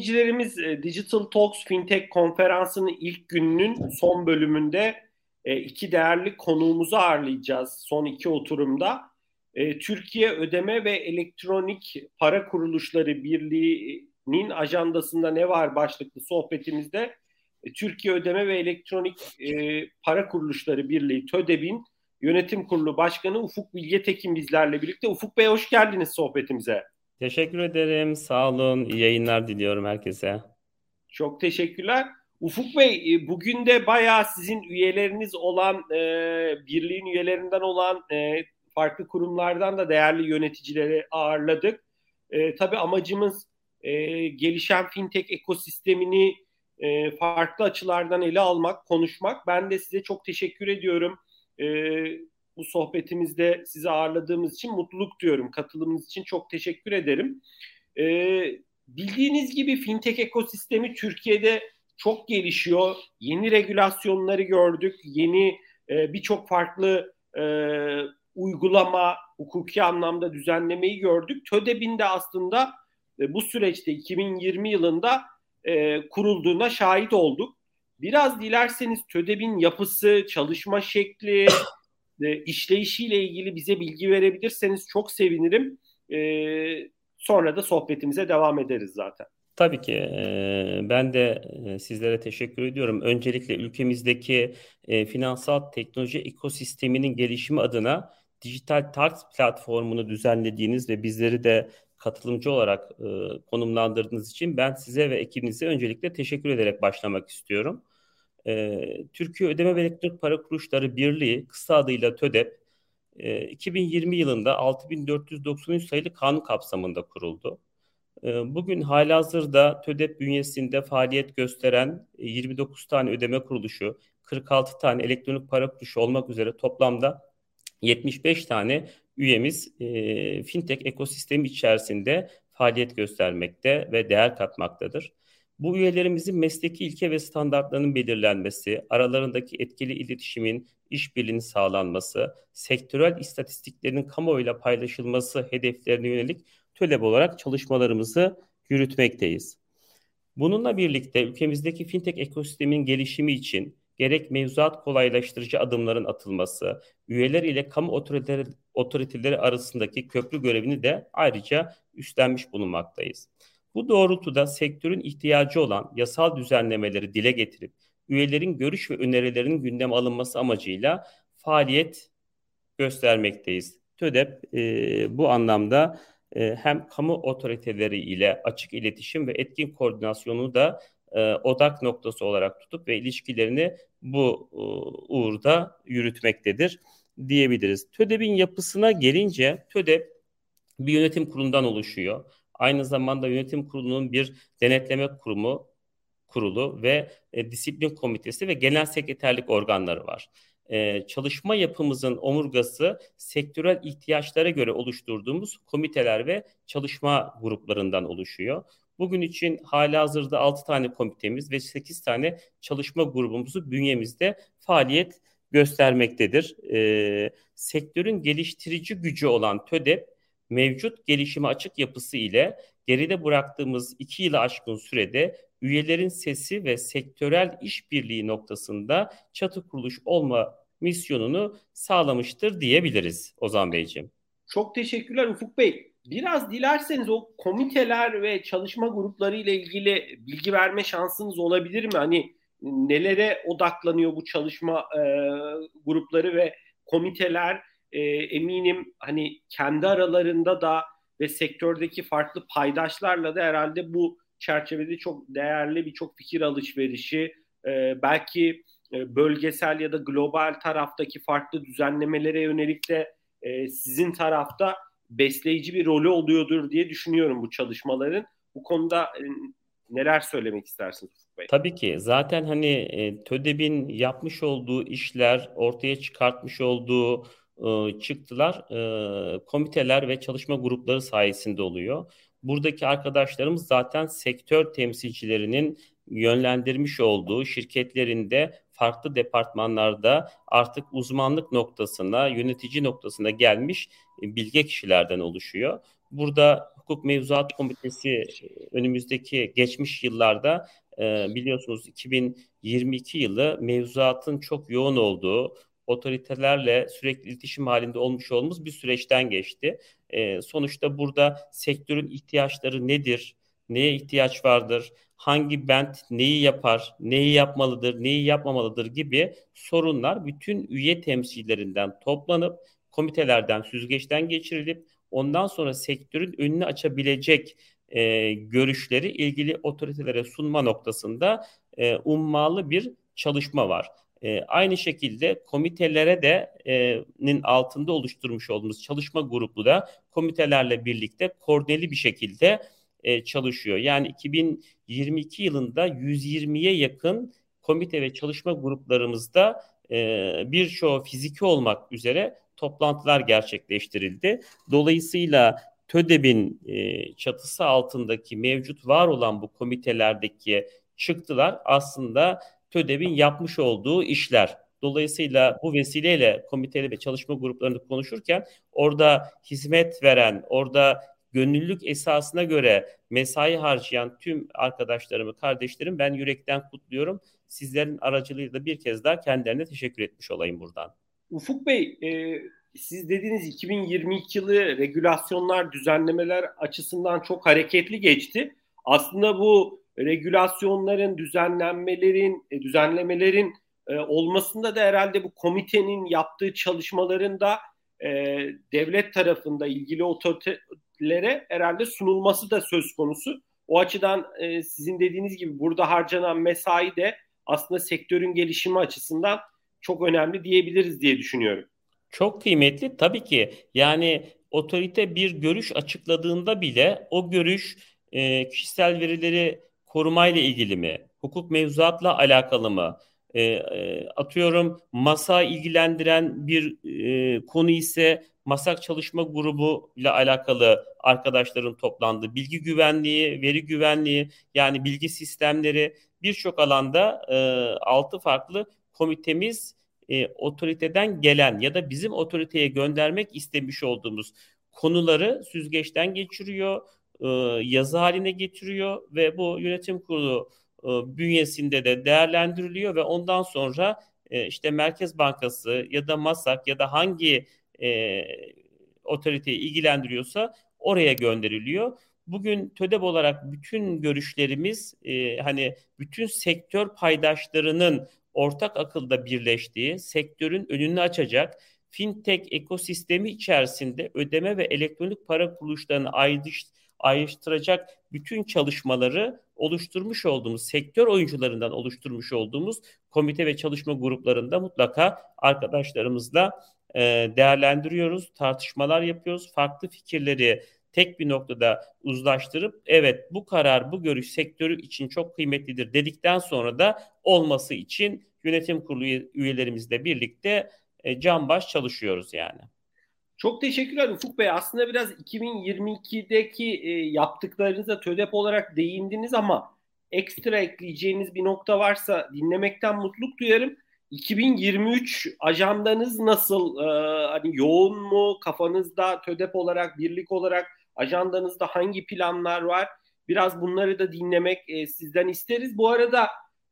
dinleyicilerimiz e, Digital Talks Fintech konferansının ilk gününün son bölümünde e, iki değerli konuğumuzu ağırlayacağız son iki oturumda. E, Türkiye Ödeme ve Elektronik Para Kuruluşları Birliği'nin ajandasında ne var başlıklı sohbetimizde Türkiye Ödeme ve Elektronik Para Kuruluşları Birliği TÖDEB'in Yönetim Kurulu Başkanı Ufuk Bilge Tekin bizlerle birlikte. Ufuk Bey hoş geldiniz sohbetimize. Teşekkür ederim. Sağ olun. İyi yayınlar diliyorum herkese. Çok teşekkürler. Ufuk Bey e, bugün de bayağı sizin üyeleriniz olan e, birliğin üyelerinden olan e, farklı kurumlardan da değerli yöneticileri ağırladık. E, tabii amacımız e, gelişen fintech ekosistemini e, farklı açılardan ele almak, konuşmak. Ben de size çok teşekkür ediyorum. E, bu sohbetimizde sizi ağırladığımız için mutluluk diyorum. Katılımınız için çok teşekkür ederim. Ee, bildiğiniz gibi fintech ekosistemi Türkiye'de çok gelişiyor. Yeni regülasyonları gördük. Yeni e, birçok farklı e, uygulama, hukuki anlamda düzenlemeyi gördük. TÖDEB'in de aslında e, bu süreçte 2020 yılında e, kurulduğuna şahit olduk. Biraz dilerseniz TÖDEB'in yapısı, çalışma şekli, e, işleyişiyle ilgili bize bilgi verebilirseniz çok sevinirim. E, sonra da sohbetimize devam ederiz zaten. Tabii ki. Ben de sizlere teşekkür ediyorum. Öncelikle ülkemizdeki finansal teknoloji ekosisteminin gelişimi adına Dijital Tax platformunu düzenlediğiniz ve bizleri de katılımcı olarak konumlandırdığınız için ben size ve ekibinize öncelikle teşekkür ederek başlamak istiyorum e, Türkiye Ödeme ve Elektronik Para Kuruluşları Birliği kısa adıyla TÖDEP e, 2020 yılında 6493 sayılı kanun kapsamında kuruldu. E, bugün halihazırda TÖDEP bünyesinde faaliyet gösteren 29 tane ödeme kuruluşu, 46 tane elektronik para kuruluşu olmak üzere toplamda 75 tane üyemiz e, fintech ekosistemi içerisinde faaliyet göstermekte ve değer katmaktadır. Bu üyelerimizin mesleki ilke ve standartlarının belirlenmesi, aralarındaki etkili iletişimin, işbirliğinin sağlanması, sektörel istatistiklerin kamuoyuyla paylaşılması hedeflerine yönelik TÖLEB olarak çalışmalarımızı yürütmekteyiz. Bununla birlikte ülkemizdeki fintech ekosistemin gelişimi için gerek mevzuat kolaylaştırıcı adımların atılması, üyeler ile kamu otoriteleri, otoriteleri arasındaki köprü görevini de ayrıca üstlenmiş bulunmaktayız. Bu doğrultuda sektörün ihtiyacı olan yasal düzenlemeleri dile getirip üyelerin görüş ve önerilerinin gündeme alınması amacıyla faaliyet göstermekteyiz. TÖDEP e, bu anlamda e, hem kamu otoriteleri ile açık iletişim ve etkin koordinasyonu da e, odak noktası olarak tutup ve ilişkilerini bu e, uğurda yürütmektedir diyebiliriz. TÖDEP'in yapısına gelince TÖDEP bir yönetim kurulundan oluşuyor. Aynı zamanda yönetim kurulunun bir denetleme kurumu kurulu ve e, disiplin komitesi ve genel sekreterlik organları var. E, çalışma yapımızın omurgası sektörel ihtiyaçlara göre oluşturduğumuz komiteler ve çalışma gruplarından oluşuyor. Bugün için hala hazırda 6 tane komitemiz ve 8 tane çalışma grubumuzu bünyemizde faaliyet göstermektedir. E, sektörün geliştirici gücü olan TÖDEP mevcut gelişime açık yapısı ile geride bıraktığımız iki yılı aşkın sürede üyelerin sesi ve sektörel işbirliği noktasında çatı kuruluş olma misyonunu sağlamıştır diyebiliriz Ozan Beyciğim. Çok teşekkürler Ufuk Bey. Biraz dilerseniz o komiteler ve çalışma grupları ile ilgili bilgi verme şansınız olabilir mi? Hani nelere odaklanıyor bu çalışma e, grupları ve komiteler e, eminim hani kendi aralarında da ve sektördeki farklı paydaşlarla da herhalde bu çerçevede çok değerli birçok fikir alışverişi e, belki e, bölgesel ya da global taraftaki farklı düzenlemelere yönelik de e, sizin tarafta besleyici bir rolü oluyordur diye düşünüyorum bu çalışmaların. Bu konuda e, neler söylemek istersiniz Bey? Tabii ki. Zaten hani e, TÖDEB'in yapmış olduğu işler, ortaya çıkartmış olduğu e, çıktılar e, komiteler ve çalışma grupları sayesinde oluyor. Buradaki arkadaşlarımız zaten sektör temsilcilerinin yönlendirmiş olduğu şirketlerinde farklı departmanlarda artık uzmanlık noktasına, yönetici noktasına gelmiş e, bilge kişilerden oluşuyor. Burada Hukuk Mevzuat Komitesi önümüzdeki geçmiş yıllarda biliyorsunuz 2022 yılı mevzuatın çok yoğun olduğu, otoritelerle sürekli iletişim halinde olmuş olmamız bir süreçten geçti. sonuçta burada sektörün ihtiyaçları nedir? Neye ihtiyaç vardır? hangi bent neyi yapar, neyi yapmalıdır, neyi yapmamalıdır gibi sorunlar bütün üye temsillerinden toplanıp komitelerden süzgeçten geçirilip ondan sonra sektörün önünü açabilecek e, görüşleri ilgili otoritelere sunma noktasında e, ummalı bir çalışma var. E, aynı şekilde komitelere de e, nin altında oluşturmuş olduğumuz çalışma grubu da komitelerle birlikte koordineli bir şekilde e, çalışıyor. Yani 2022 yılında 120'ye yakın komite ve çalışma gruplarımızda e, birçoğu fiziki olmak üzere toplantılar gerçekleştirildi. Dolayısıyla TÖDEB'in e, çatısı altındaki mevcut var olan bu komitelerdeki çıktılar aslında TÖDEB'in yapmış olduğu işler. Dolayısıyla bu vesileyle komiteli ve çalışma gruplarını konuşurken orada hizmet veren, orada gönüllülük esasına göre mesai harcayan tüm arkadaşlarımı, kardeşlerim ben yürekten kutluyorum. Sizlerin aracılığıyla bir kez daha kendilerine teşekkür etmiş olayım buradan. Ufuk Bey, e, siz dediğiniz 2022 yılı regülasyonlar, düzenlemeler açısından çok hareketli geçti. Aslında bu regülasyonların, düzenlenmelerin, e, düzenlemelerin e, olmasında da herhalde bu komitenin yaptığı çalışmaların da e, devlet tarafında ilgili otorite, lere herhalde sunulması da söz konusu. O açıdan sizin dediğiniz gibi burada harcanan mesai de aslında sektörün gelişimi açısından çok önemli diyebiliriz diye düşünüyorum. Çok kıymetli tabii ki. Yani otorite bir görüş açıkladığında bile o görüş kişisel verileri korumayla ilgili mi? Hukuk mevzuatla alakalı mı? E, e, atıyorum masa ilgilendiren bir e, konu ise masak çalışma grubu ile alakalı arkadaşların toplandığı bilgi güvenliği, veri güvenliği yani bilgi sistemleri birçok alanda e, altı farklı komitemiz e, otoriteden gelen ya da bizim otoriteye göndermek istemiş olduğumuz konuları süzgeçten geçiriyor, e, yazı haline getiriyor ve bu yönetim kurulu e, bünyesinde de değerlendiriliyor ve ondan sonra e, işte Merkez Bankası ya da MASAK ya da hangi e, otoriteyi ilgilendiriyorsa oraya gönderiliyor. Bugün TÖDEB olarak bütün görüşlerimiz hani bütün sektör paydaşlarının ortak akılda birleştiği, sektörün önünü açacak, fintech ekosistemi içerisinde ödeme ve elektronik para kuruluşlarını ayrış, ayrıştıracak bütün çalışmaları oluşturmuş olduğumuz, sektör oyuncularından oluşturmuş olduğumuz komite ve çalışma gruplarında mutlaka arkadaşlarımızla e, değerlendiriyoruz, tartışmalar yapıyoruz, farklı fikirleri tek bir noktada uzlaştırıp evet bu karar, bu görüş sektörü için çok kıymetlidir dedikten sonra da olması için yönetim kurulu üyelerimizle birlikte e, can baş çalışıyoruz yani. Çok teşekkürler Ufuk Bey. Aslında biraz 2022'deki e, yaptıklarınıza TÖDEP olarak değindiniz ama ekstra ekleyeceğiniz bir nokta varsa dinlemekten mutluluk duyarım. 2023 ajandanız nasıl? Ee, hani yoğun mu? Kafanızda TÖDEP olarak, birlik olarak ajandanızda hangi planlar var? Biraz bunları da dinlemek e, sizden isteriz. Bu arada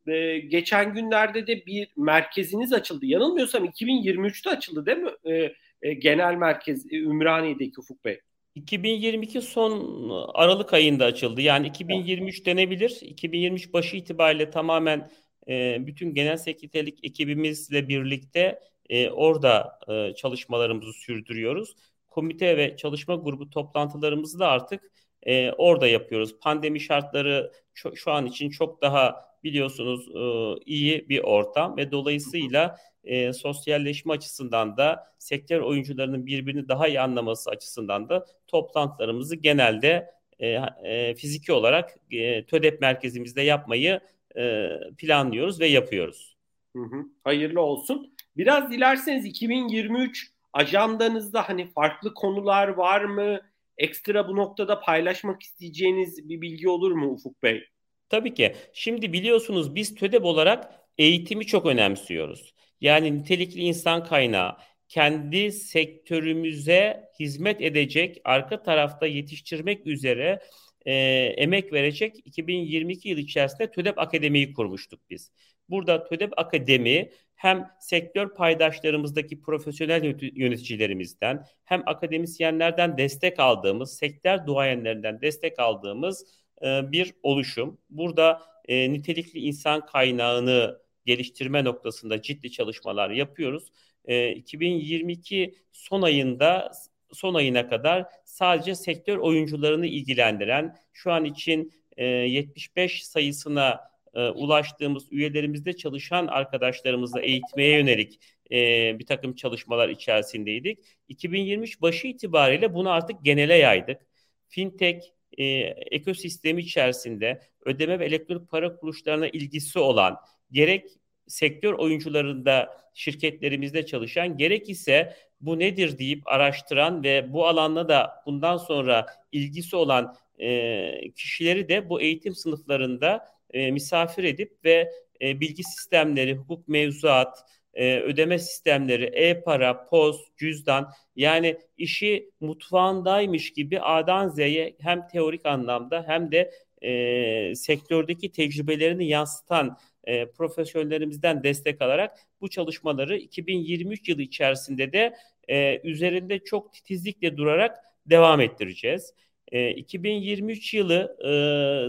e, geçen günlerde de bir merkeziniz açıldı. Yanılmıyorsam 2023'te açıldı değil mi? E, e, genel merkez e, Ümraniye'deki Ufuk Bey. 2022 son Aralık ayında açıldı. Yani 2023 denebilir. 2023 başı itibariyle tamamen e, bütün genel sekreterlik ekibimizle birlikte e, orada e, çalışmalarımızı sürdürüyoruz. Komite ve çalışma grubu toplantılarımızı da artık e, orada yapıyoruz. Pandemi şartları şu, şu an için çok daha biliyorsunuz e, iyi bir ortam ve dolayısıyla e, sosyalleşme açısından da sektör oyuncularının birbirini daha iyi anlaması açısından da toplantılarımızı genelde e, e, fiziki olarak e, TÖDEP merkezimizde yapmayı e, planlıyoruz ve yapıyoruz. Hı hı. Hayırlı olsun. Biraz dilerseniz 2023 ajandanızda hani farklı konular var mı? Ekstra bu noktada paylaşmak isteyeceğiniz bir bilgi olur mu Ufuk Bey? Tabii ki. Şimdi biliyorsunuz biz TÖDEP olarak eğitimi çok önemsiyoruz. Yani nitelikli insan kaynağı, kendi sektörümüze hizmet edecek, arka tarafta yetiştirmek üzere e, emek verecek 2022 yıl içerisinde TÖDEP Akademi'yi kurmuştuk biz. Burada TÖDEP Akademi hem sektör paydaşlarımızdaki profesyonel yöneticilerimizden hem akademisyenlerden destek aldığımız, sektör duayenlerinden destek aldığımız e, bir oluşum. Burada e, nitelikli insan kaynağını geliştirme noktasında ciddi çalışmalar yapıyoruz. E, 2022 son ayında son ayına kadar sadece sektör oyuncularını ilgilendiren şu an için e, 75 sayısına e, ulaştığımız üyelerimizde çalışan arkadaşlarımızla eğitmeye yönelik e, bir takım çalışmalar içerisindeydik. 2023 başı itibariyle bunu artık genele yaydık. Fintech e, ekosistemi içerisinde ödeme ve elektronik para kuruluşlarına ilgisi olan gerek sektör oyuncularında şirketlerimizde çalışan gerek ise bu nedir deyip araştıran ve bu alanda da bundan sonra ilgisi olan e, kişileri de bu eğitim sınıflarında e, misafir edip ve e, bilgi sistemleri, hukuk mevzuat, e, ödeme sistemleri, e-para, poz, cüzdan yani işi mutfağındaymış gibi A'dan Z'ye hem teorik anlamda hem de e, sektördeki tecrübelerini yansıtan e, profesyonellerimizden destek alarak bu çalışmaları 2023 yılı içerisinde de e, üzerinde çok titizlikle durarak devam ettireceğiz. E, 2023 yılı e,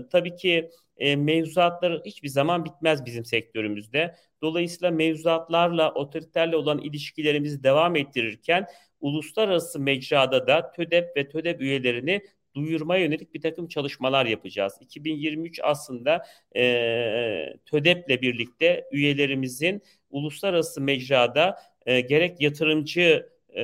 tabii ki e, mevzuatları hiçbir zaman bitmez bizim sektörümüzde. Dolayısıyla mevzuatlarla, otoriterle olan ilişkilerimizi devam ettirirken uluslararası mecrada da TÖDEP ve TÖDEP üyelerini duyurmaya yönelik bir takım çalışmalar yapacağız. 2023 aslında e, TÖDEP'le birlikte üyelerimizin uluslararası mecrada e, gerek yatırımcı e,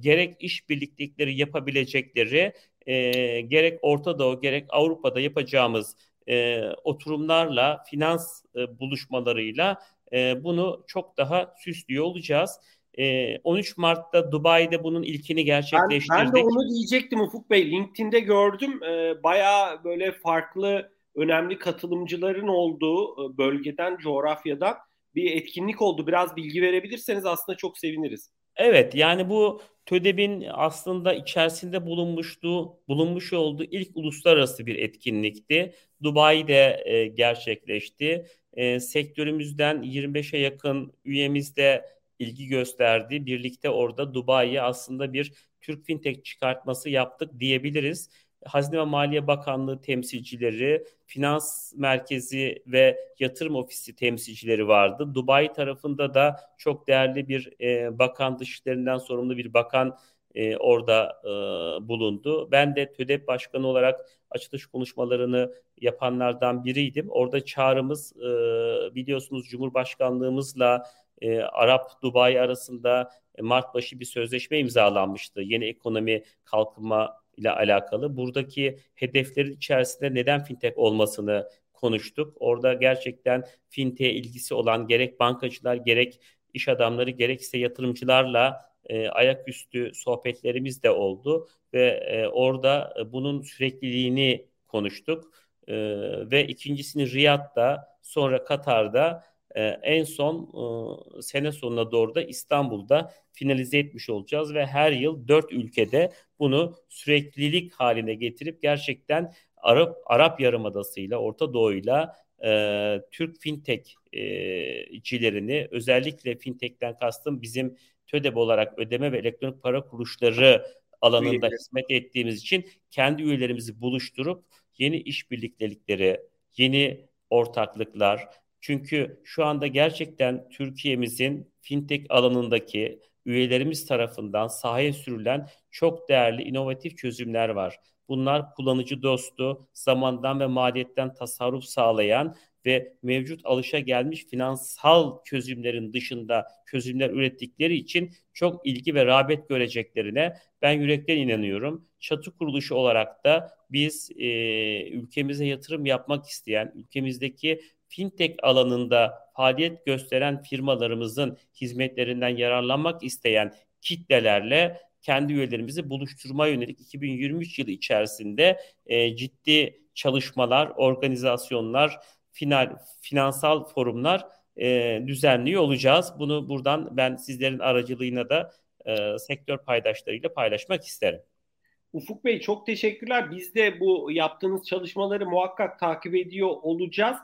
gerek iş birliktelikleri yapabilecekleri e, gerek Orta Doğu gerek Avrupa'da yapacağımız e, oturumlarla, finans e, buluşmalarıyla e, bunu çok daha süslüyor olacağız. E, 13 Mart'ta Dubai'de bunun ilkini gerçekleştirdik. Ben, ben de onu diyecektim Ufuk Bey. LinkedIn'de gördüm. E, bayağı böyle farklı önemli katılımcıların olduğu bölgeden, coğrafyadan bir etkinlik oldu. Biraz bilgi verebilirseniz aslında çok seviniriz. Evet yani bu TÖDEB'in aslında içerisinde bulunmuştu, bulunmuş olduğu ilk uluslararası bir etkinlikti. Dubai'de e, gerçekleşti. E, sektörümüzden 25'e yakın üyemiz de ilgi gösterdi. Birlikte orada Dubai'ye aslında bir Türk Fintech çıkartması yaptık diyebiliriz. Hazine ve Maliye Bakanlığı temsilcileri, Finans Merkezi ve Yatırım Ofisi temsilcileri vardı. Dubai tarafında da çok değerli bir e, bakan, dışişlerinden sorumlu bir bakan e, orada e, bulundu. Ben de TÜDEP Başkanı olarak açılış konuşmalarını yapanlardan biriydim. Orada çağrımız e, biliyorsunuz Cumhurbaşkanlığımızla e, Arap Dubai arasında e, Mart başı bir sözleşme imzalanmıştı. Yeni ekonomi kalkınma ile alakalı. Buradaki hedeflerin içerisinde neden fintech olmasını konuştuk. Orada gerçekten fintech'e ilgisi olan gerek bankacılar gerek iş adamları gerekse yatırımcılarla e, ayaküstü sohbetlerimiz de oldu ve e, orada e, bunun sürekliliğini konuştuk. E, ve ikincisini Riyad'da sonra Katar'da e, en son e, sene sonuna doğru da İstanbul'da finalize etmiş olacağız ve her yıl dört ülkede bunu süreklilik haline getirip gerçekten Arap Arap Yarımadası'yla Orta Doğu'yla e, Türk fintechcilerini e, özellikle fintech'ten kastım bizim TÖDEB olarak ödeme ve elektronik para kuruluşları alanında hizmet ettiğimiz için kendi üyelerimizi buluşturup yeni işbirliktelikleri, yeni ortaklıklar, çünkü şu anda gerçekten Türkiye'mizin fintech alanındaki üyelerimiz tarafından sahaya sürülen çok değerli inovatif çözümler var. Bunlar kullanıcı dostu, zamandan ve maliyetten tasarruf sağlayan ve mevcut alışa gelmiş finansal çözümlerin dışında çözümler ürettikleri için çok ilgi ve rağbet göreceklerine ben yürekten inanıyorum. Çatı kuruluşu olarak da biz e, ülkemize yatırım yapmak isteyen, ülkemizdeki fintech alanında faaliyet gösteren firmalarımızın hizmetlerinden yararlanmak isteyen kitlelerle kendi üyelerimizi buluşturma yönelik 2023 yılı içerisinde e, ciddi çalışmalar, organizasyonlar, final, finansal forumlar e, düzenliyor olacağız. Bunu buradan ben sizlerin aracılığıyla da e, sektör paydaşlarıyla paylaşmak isterim. Ufuk Bey çok teşekkürler. Biz de bu yaptığınız çalışmaları muhakkak takip ediyor olacağız.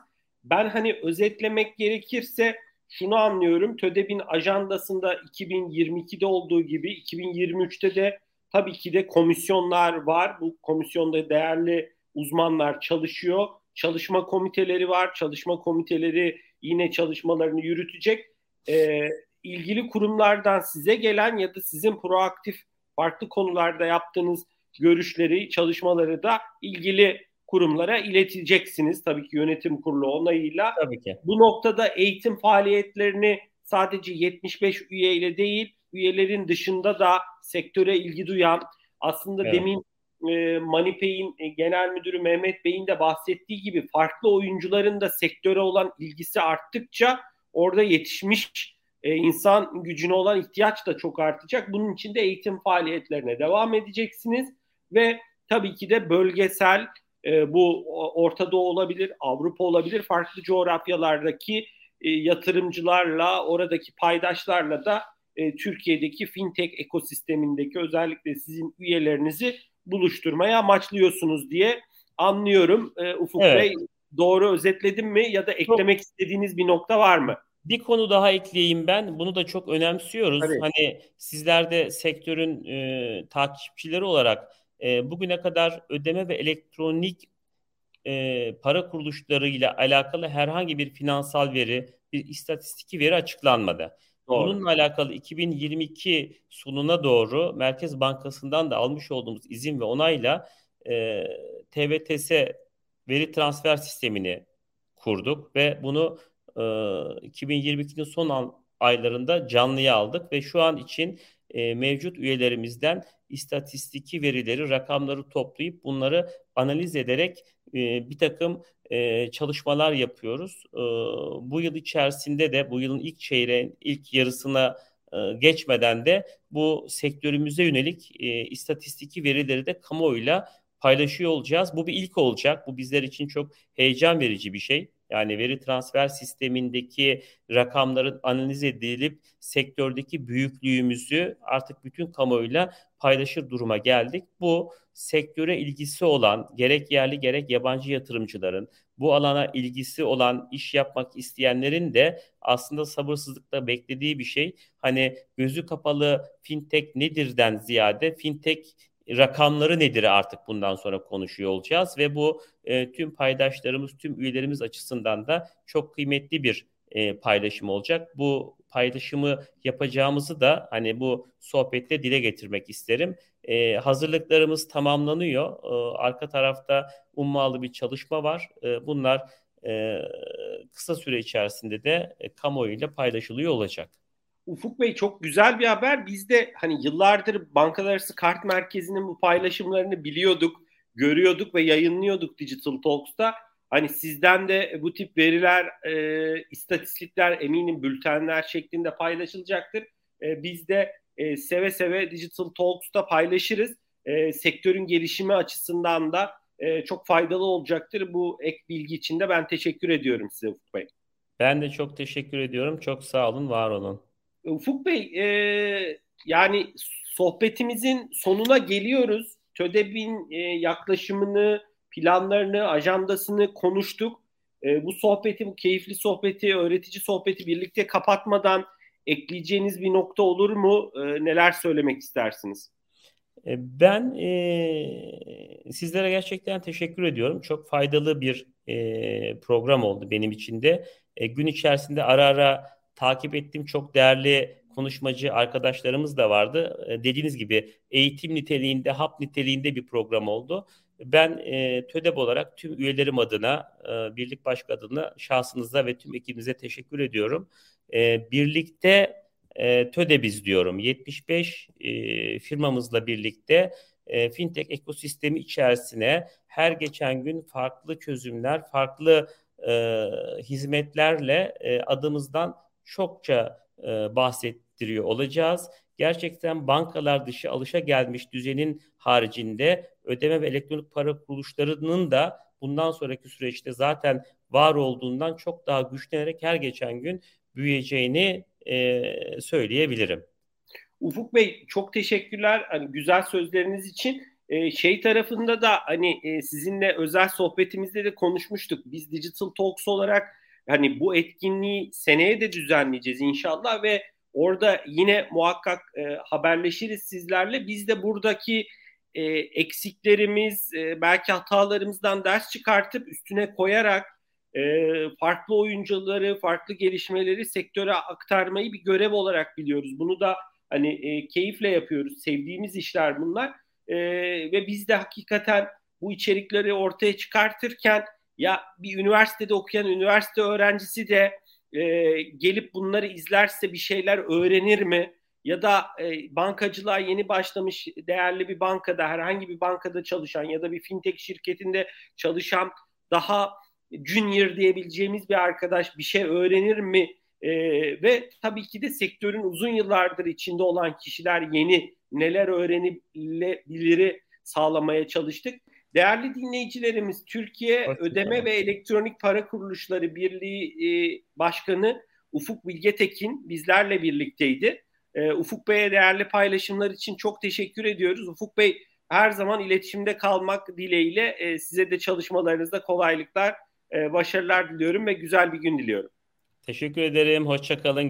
Ben hani özetlemek gerekirse şunu anlıyorum. TÖDEB'in ajandasında 2022'de olduğu gibi 2023'te de tabii ki de komisyonlar var. Bu komisyonda değerli uzmanlar çalışıyor. Çalışma komiteleri var. Çalışma komiteleri yine çalışmalarını yürütecek. Ee, ilgili kurumlardan size gelen ya da sizin proaktif farklı konularda yaptığınız görüşleri, çalışmaları da ilgili kurumlara ileteceksiniz. Tabii ki yönetim kurulu onayıyla. Tabii ki. Bu noktada eğitim faaliyetlerini sadece 75 üyeyle değil, üyelerin dışında da sektöre ilgi duyan, aslında evet. demin e, Manipey'in e, genel müdürü Mehmet Bey'in de bahsettiği gibi farklı oyuncuların da sektöre olan ilgisi arttıkça orada yetişmiş e, insan gücüne olan ihtiyaç da çok artacak. Bunun için de eğitim faaliyetlerine devam edeceksiniz ve tabii ki de bölgesel e, bu Orta Doğu olabilir, Avrupa olabilir, farklı coğrafyalardaki e, yatırımcılarla, oradaki paydaşlarla da e, Türkiye'deki fintech ekosistemindeki özellikle sizin üyelerinizi buluşturmaya amaçlıyorsunuz diye anlıyorum. E, Ufuk evet. Bey doğru özetledim mi ya da eklemek çok, istediğiniz bir nokta var mı? Bir konu daha ekleyeyim ben. Bunu da çok önemsiyoruz. Tabii. Hani sizler de sektörün e, takipçileri olarak e, bugüne kadar ödeme ve elektronik e, para kuruluşlarıyla alakalı herhangi bir finansal veri, bir istatistiki veri açıklanmadı. Doğru. Bununla alakalı 2022 sonuna doğru Merkez Bankası'ndan da almış olduğumuz izin ve onayla e, TVTS veri transfer sistemini kurduk ve bunu e, 2022'nin son aylarında canlıya aldık ve şu an için e, mevcut üyelerimizden istatistiki verileri, rakamları toplayıp bunları analiz ederek e, bir takım e, çalışmalar yapıyoruz. E, bu yıl içerisinde de bu yılın ilk çeyreğin ilk yarısına e, geçmeden de bu sektörümüze yönelik e, istatistiki verileri de kamuoyuyla paylaşıyor olacağız. Bu bir ilk olacak. Bu bizler için çok heyecan verici bir şey. Yani veri transfer sistemindeki rakamların analiz edilip sektördeki büyüklüğümüzü artık bütün kamuoyuyla paylaşır duruma geldik. Bu sektöre ilgisi olan gerek yerli gerek yabancı yatırımcıların bu alana ilgisi olan iş yapmak isteyenlerin de aslında sabırsızlıkla beklediği bir şey. Hani gözü kapalı fintech nedirden ziyade fintech rakamları nedir artık bundan sonra konuşuyor olacağız ve bu e, tüm paydaşlarımız, tüm üyelerimiz açısından da çok kıymetli bir e, paylaşım olacak. Bu paylaşımı yapacağımızı da hani bu sohbette dile getirmek isterim. E, hazırlıklarımız tamamlanıyor. E, arka tarafta ummalı bir çalışma var. E, bunlar e, kısa süre içerisinde de e, kamuoyuyla paylaşılıyor olacak. Ufuk Bey çok güzel bir haber. Biz de hani yıllardır bankalar kart merkezinin bu paylaşımlarını biliyorduk, görüyorduk ve yayınlıyorduk Digital Talks'ta. Hani sizden de bu tip veriler, e, istatistikler eminim bültenler şeklinde paylaşılacaktır. E, biz de e, seve seve Digital Talks'ta paylaşırız. E, sektörün gelişimi açısından da e, çok faydalı olacaktır. Bu ek bilgi için de ben teşekkür ediyorum size Ufuk Bey. Ben de çok teşekkür ediyorum. Çok sağ olun, var olun. Ufuk Bey, e, yani sohbetimizin sonuna geliyoruz. TÖDEB'in e, yaklaşımını, planlarını, ajandasını konuştuk. E, bu sohbeti, bu keyifli sohbeti, öğretici sohbeti birlikte kapatmadan ekleyeceğiniz bir nokta olur mu? E, neler söylemek istersiniz? E, ben e, sizlere gerçekten teşekkür ediyorum. Çok faydalı bir e, program oldu benim için de. E, gün içerisinde ara ara takip ettiğim çok değerli konuşmacı arkadaşlarımız da vardı. E, dediğiniz gibi eğitim niteliğinde, hap niteliğinde bir program oldu. Ben e, TÖDEB olarak tüm üyelerim adına, e, birlik başkanı adına şahsınıza ve tüm ekibinize teşekkür ediyorum. E, birlikte e, TÖDEB'iz diyorum. 75 e, firmamızla birlikte e, fintech ekosistemi içerisine her geçen gün farklı çözümler, farklı e, hizmetlerle e, adımızdan çokça e, bahsettiriyor olacağız. Gerçekten bankalar dışı alışa gelmiş düzenin haricinde ödeme ve elektronik para kuruluşlarının da bundan sonraki süreçte zaten var olduğundan çok daha güçlenerek her geçen gün büyüyeceğini e, söyleyebilirim. Ufuk Bey çok teşekkürler hani güzel sözleriniz için. Ee, şey tarafında da hani e, sizinle özel sohbetimizde de konuşmuştuk. Biz Digital Talks olarak hani bu etkinliği seneye de düzenleyeceğiz inşallah ve orada yine muhakkak e, haberleşiriz sizlerle. Biz de buradaki e, eksiklerimiz, e, belki hatalarımızdan ders çıkartıp üstüne koyarak e, farklı oyuncuları, farklı gelişmeleri sektöre aktarmayı bir görev olarak biliyoruz. Bunu da hani e, keyifle yapıyoruz, sevdiğimiz işler bunlar e, ve biz de hakikaten bu içerikleri ortaya çıkartırken ya bir üniversitede okuyan üniversite öğrencisi de e, gelip bunları izlerse bir şeyler öğrenir mi? Ya da e, bankacılığa yeni başlamış değerli bir bankada, herhangi bir bankada çalışan ya da bir fintech şirketinde çalışan daha junior diyebileceğimiz bir arkadaş bir şey öğrenir mi? E, ve tabii ki de sektörün uzun yıllardır içinde olan kişiler yeni neler öğrenebiliri sağlamaya çalıştık. Değerli dinleyicilerimiz, Türkiye Hoş Ödeme ve Elektronik Para Kuruluşları Birliği e, Başkanı Ufuk Bilgetekin bizlerle birlikteydi. E, Ufuk Bey'e değerli paylaşımlar için çok teşekkür ediyoruz. Ufuk Bey her zaman iletişimde kalmak dileğiyle e, size de çalışmalarınızda kolaylıklar, e, başarılar diliyorum ve güzel bir gün diliyorum. Teşekkür ederim. Hoşçakalın.